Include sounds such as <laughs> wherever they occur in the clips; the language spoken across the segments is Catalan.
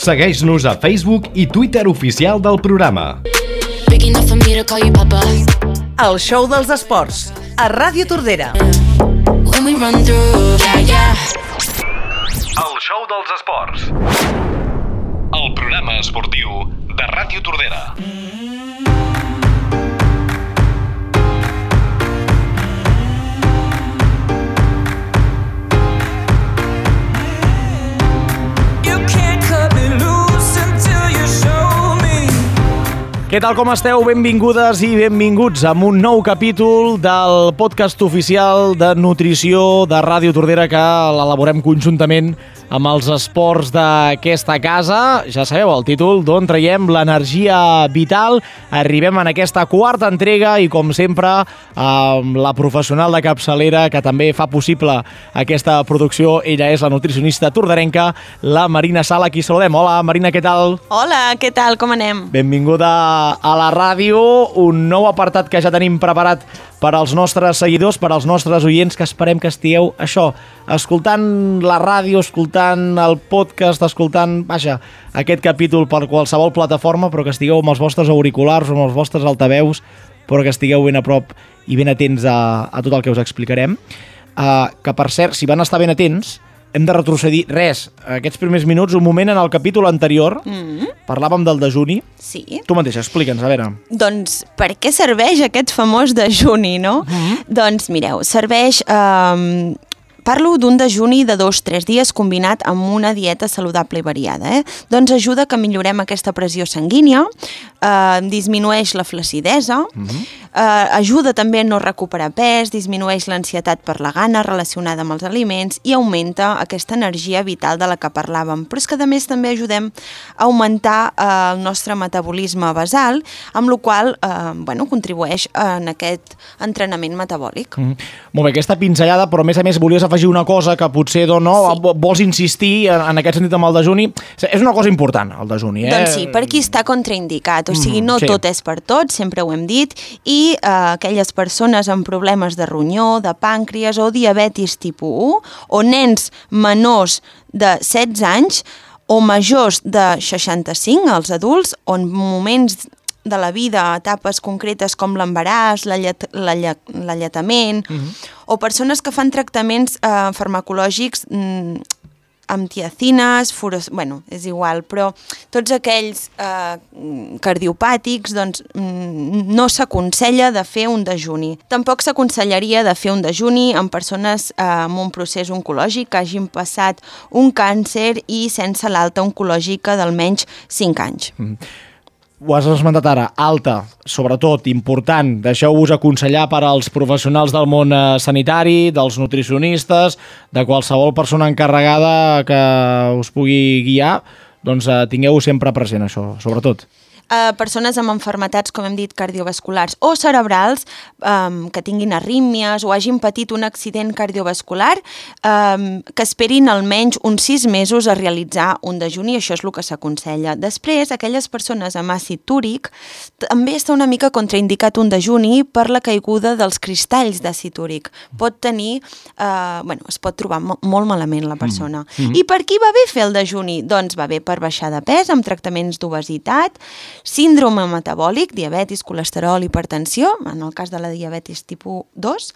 Segueix-nos a Facebook i Twitter oficial del programa. El show dels esports, a Ràdio Tordera. El show dels esports. El programa esportiu de Ràdio Tordera. You Què tal, com esteu? Benvingudes i benvinguts a un nou capítol del podcast oficial de nutrició de Ràdio Tordera que l'elaborem conjuntament amb els esports d'aquesta casa. Ja sabeu el títol, d'on traiem l'energia vital. Arribem en aquesta quarta entrega i, com sempre, amb la professional de capçalera que també fa possible aquesta producció. Ella és la nutricionista tordarenca, la Marina Sala, a qui saludem. Hola, Marina, què tal? Hola, què tal? Com anem? Benvinguda a la ràdio, un nou apartat que ja tenim preparat per als nostres seguidors, per als nostres oients, que esperem que estigueu, això, escoltant la ràdio, escoltant el podcast, escoltant, vaja, aquest capítol per qualsevol plataforma, però que estigueu amb els vostres auriculars amb els vostres altaveus, però que estigueu ben a prop i ben atents a, a tot el que us explicarem. Uh, que, per cert, si van estar ben atents, hem de retrocedir res, aquests primers minuts, un moment en el capítol anterior, mm. parlàvem del dejuni. Sí. Tu mateixa, explica'ns, a veure. Doncs per què serveix aquest famós dejuni, no? Mm -hmm. Doncs mireu, serveix... Eh, Parlo d'un dejuni de dos o tres dies combinat amb una dieta saludable i variada. Eh? Doncs ajuda que millorem aquesta pressió sanguínia, eh, disminueix la flacidesa, uh -huh. eh, ajuda també a no recuperar pes, disminueix l'ansietat per la gana relacionada amb els aliments i augmenta aquesta energia vital de la que parlàvem. Però és que a més també ajudem a augmentar eh, el nostre metabolisme basal, amb la qual eh, bueno, contribueix en aquest entrenament metabòlic. Mm -hmm. Molt bé, aquesta pinzellada, però a més a més volies afegir una cosa que potser doncs, no, Sí. vols insistir en, en aquest sentit amb el dejuni. És una cosa important, el dejuni. Eh? Doncs sí, per aquí està contraindicat, o sigui, no sí. tot és per tot, sempre ho hem dit, i eh, aquelles persones amb problemes de ronyó, de pàncreas o diabetis tipus 1, o nens menors de 16 anys, o majors de 65, els adults, on moments de la vida, etapes concretes com l'embaràs, l'allet- l'alle- l'alletament, o persones que fan tractaments eh, farmacològics mm, amb tiacines, furos... bueno, és igual, però tots aquells eh, cardiopàtics, doncs mm, no s'aconsella de fer un dejuni. Tampoc s'aconsellaria de fer un dejuni en persones eh, amb un procés oncològic que hagin passat un càncer i sense l'alta oncològica d'almenys 5 anys. Ho has esmentat ara, alta, sobretot, important. Deixeu-vos aconsellar per als professionals del món eh, sanitari, dels nutricionistes, de qualsevol persona encarregada que us pugui guiar, doncs eh, tingueu sempre present això, sobretot. Eh, persones amb enfermetats, com hem dit, cardiovasculars o cerebrals, um, que tinguin arrítmies o hagin patit un accident cardiovascular, um, que esperin almenys uns sis mesos a realitzar un dejuni, això és el que s'aconsella. Després, aquelles persones amb àcid túric, també està una mica contraindicat un dejuni per la caiguda dels cristalls d'àcid túric. Pot tenir, eh, bueno, es pot trobar mo molt malament la persona. Mm. I per qui va bé fer el dejuni? Doncs va bé per baixar de pes amb tractaments d'obesitat, síndrome metabòlic, diabetis, colesterol, hipertensió, en el cas de la diabetis tipus 2,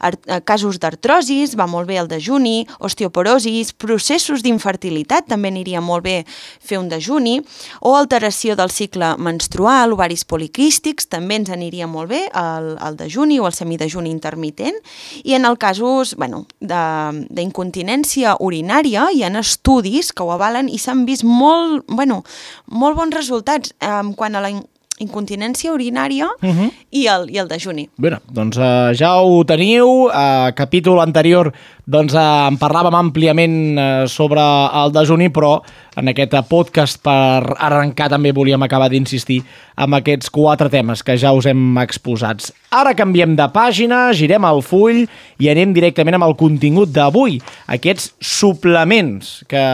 ar eh, casos d'artrosis, va molt bé el dejuni, osteoporosis, processos d'infertilitat, també aniria molt bé fer un dejuni, o alteració del cicle menstrual, ovaris poliquístics, també ens aniria molt bé el, el dejuni o el semidejuni intermitent, i en el casos bueno, d'incontinència urinària hi ha estudis que ho avalen i s'han vist molt, bueno, molt bons resultats. Eh, quant a la in- incontinència urinària uh -huh. i, el, i el dejuni. Bé, doncs uh, ja ho teniu. A capítol anterior doncs, uh, en parlàvem àmpliament uh, sobre el dejuni, però en aquest eh, podcast per arrencar també volíem acabar d'insistir amb aquests quatre temes que ja us hem exposats. Ara canviem de pàgina, girem el full i anem directament amb el contingut d'avui. Aquests suplements que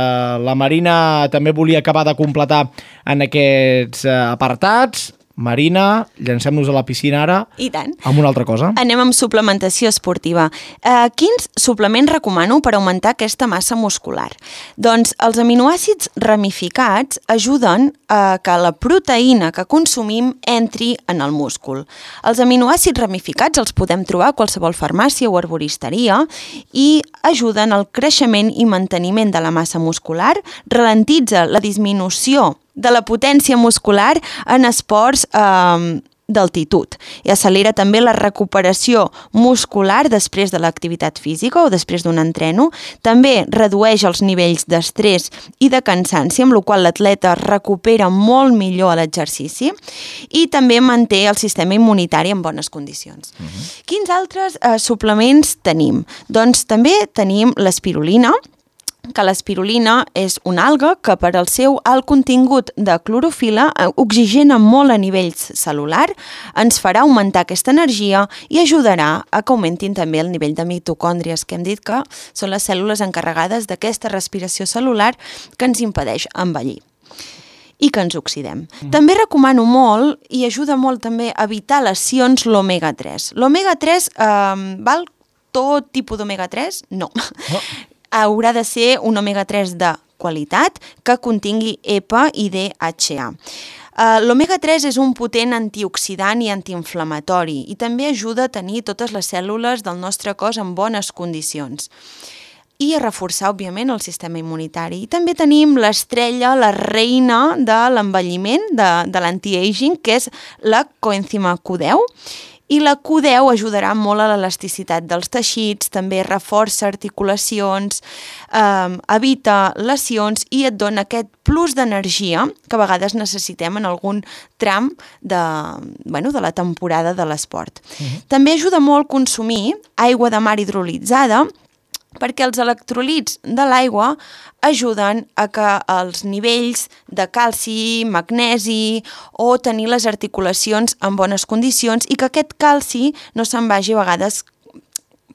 la Marina també volia acabar de completar en aquests eh, apartats. Marina, llancem-nos a la piscina ara I tant. amb una altra cosa. Anem amb suplementació esportiva. Eh, quins suplements recomano per augmentar aquesta massa muscular? Doncs els aminoàcids ramificats ajuden a que la proteïna que consumim entri en el múscul. Els aminoàcids ramificats els podem trobar a qualsevol farmàcia o arboristeria i ajuden al creixement i manteniment de la massa muscular, ralentitza la disminució de la potència muscular en esports eh, d'altitud i accelera també la recuperació muscular després de l'activitat física o després d'un entreno. També redueix els nivells d'estrès i de cansanci, amb la qual l'atleta recupera molt millor a l'exercici i també manté el sistema immunitari en bones condicions. Uh -huh. Quins altres eh, suplements tenim? Doncs també tenim l'espirulina, que l'espirulina és una alga que per al seu alt contingut de clorofila eh, oxigena molt a nivell celular, ens farà augmentar aquesta energia i ajudarà a que augmentin també el nivell de mitocòndries, que hem dit que són les cèl·lules encarregades d'aquesta respiració celular que ens impedeix envellir i que ens oxidem. Mm. També recomano molt i ajuda molt també a evitar lesions l'omega-3. L'omega-3 eh, val tot tipus d'omega-3? No. Oh <laughs> haurà de ser un omega-3 de qualitat que contingui EPA i DHA. Uh, L'omega-3 és un potent antioxidant i antiinflamatori i també ajuda a tenir totes les cèl·lules del nostre cos en bones condicions i a reforçar, òbviament, el sistema immunitari. I també tenim l'estrella, la reina de l'envelliment, de, de l'anti-aging, que és la coenzima Q10, i la Q10 ajudarà molt a l'elasticitat dels teixits, també reforça articulacions, eh, evita lesions i et dona aquest plus d'energia que a vegades necessitem en algun tram de, bueno, de la temporada de l'esport. Uh -huh. També ajuda molt consumir aigua de mar hidrolitzada, perquè els electrolits de l'aigua ajuden a que els nivells de calci, magnesi o tenir les articulacions en bones condicions i que aquest calci no se'n vagi a vegades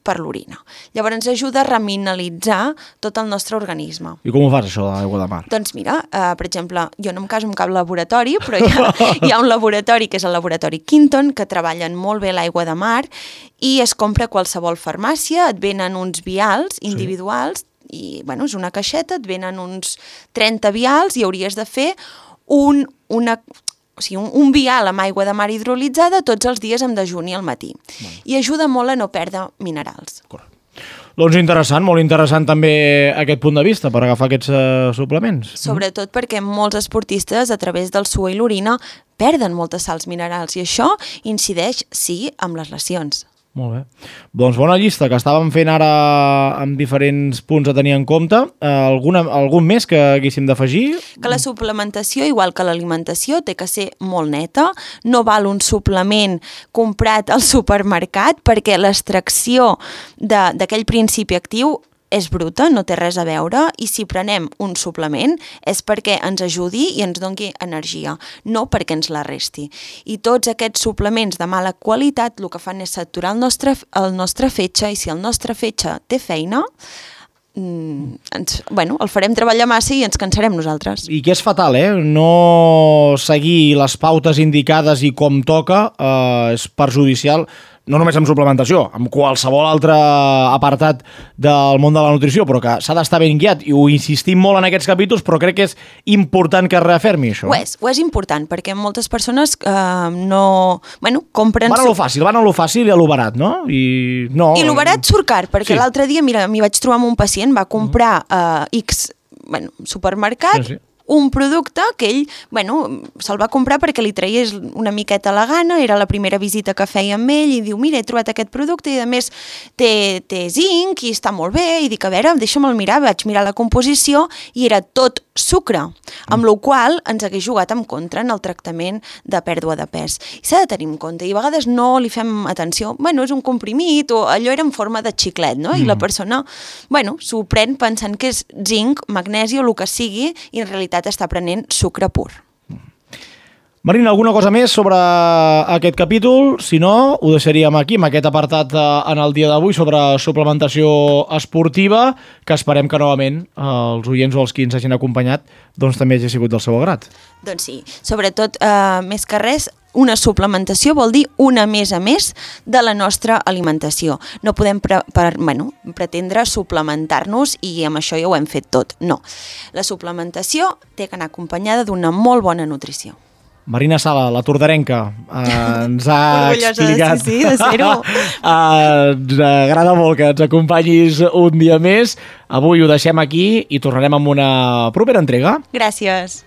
per l'orina. Llavors ens ajuda a remineralitzar tot el nostre organisme. I com ho fas, això de l'aigua de mar? Doncs mira, uh, per exemple, jo no em caso amb cap laboratori, però hi ha, hi ha un laboratori que és el laboratori Quinton, que treballen molt bé l'aigua de mar i es compra a qualsevol farmàcia, et venen uns vials individuals sí. i, bueno, és una caixeta, et venen uns 30 vials i hauries de fer un, una, o sigui, un, un vial amb aigua de mar hidrolitzada tots els dies amb dejuni al matí. Bueno. I ajuda molt a no perdre minerals. Correcte. Doncs interessant, molt interessant també aquest punt de vista per agafar aquests uh, suplements. Sobretot mm. perquè molts esportistes a través del suor i l'orina perden moltes sals minerals i això incideix, sí, amb les lesions. Molt bé. Doncs bona llista que estàvem fent ara amb diferents punts a tenir en compte. Eh, alguna, algun més que haguéssim d'afegir? Que la suplementació, igual que l'alimentació, té que ser molt neta. No val un suplement comprat al supermercat perquè l'extracció d'aquell principi actiu és bruta, no té res a veure, i si prenem un suplement és perquè ens ajudi i ens doni energia, no perquè ens la resti. I tots aquests suplements de mala qualitat el que fan és saturar el nostre, el nostre fetge i si el nostre fetge té feina, mm, ens, bueno, el farem treballar massa i ens cansarem nosaltres. I que és fatal, eh? No seguir les pautes indicades i com toca eh, és perjudicial no només amb suplementació, amb qualsevol altre apartat del món de la nutrició, però que s'ha d'estar ben guiat, i ho insistim molt en aquests capítols, però crec que és important que es reafirmi això. Ho és, ho és important, perquè moltes persones eh, no... Bueno, compren... Van a lo fàcil, van a lo fàcil i a lo barat, no? I, no, I lo barat surt car, perquè sí. l'altre dia, mira, m'hi vaig trobar amb un pacient, va comprar eh, X bueno, supermercat, sí, sí un producte que ell, bueno, se'l va comprar perquè li traiés una miqueta la gana, era la primera visita que feia amb ell i diu, mira, he trobat aquest producte i a més té, té zinc i està molt bé i dic, a veure, deixa'me'l mirar, vaig mirar la composició i era tot sucre, amb la qual ens hagués jugat en contra en el tractament de pèrdua de pes. I s'ha de tenir en compte, i a vegades no li fem atenció, bueno, és un comprimit, o allò era en forma de xiclet, no? I la Mm. persona, bueno, s'ho pren pensant que és zinc, magnesi o el que sigui, i en realitat està prenent sucre pur. Marina, alguna cosa més sobre aquest capítol? Si no, ho deixaríem aquí, amb aquest apartat eh, en el dia d'avui sobre suplementació esportiva, que esperem que novament eh, els oients o els que ens hagin acompanyat doncs també hagi sigut del seu agrat. Doncs sí, sobretot, eh, més que res, una suplementació vol dir una més a més de la nostra alimentació. No podem pre per, bueno, pretendre suplementar-nos i amb això ja ho hem fet tot. No. La suplementació té que anar acompanyada d'una molt bona nutrició. Marina Sala, la tordarenca, eh, ens ha <laughs> Orgullosa explicat... sí, sí, de ser-ho. <laughs> Eh, ens agrada molt que ens acompanyis un dia més. Avui ho deixem aquí i tornarem amb una propera entrega. Gràcies.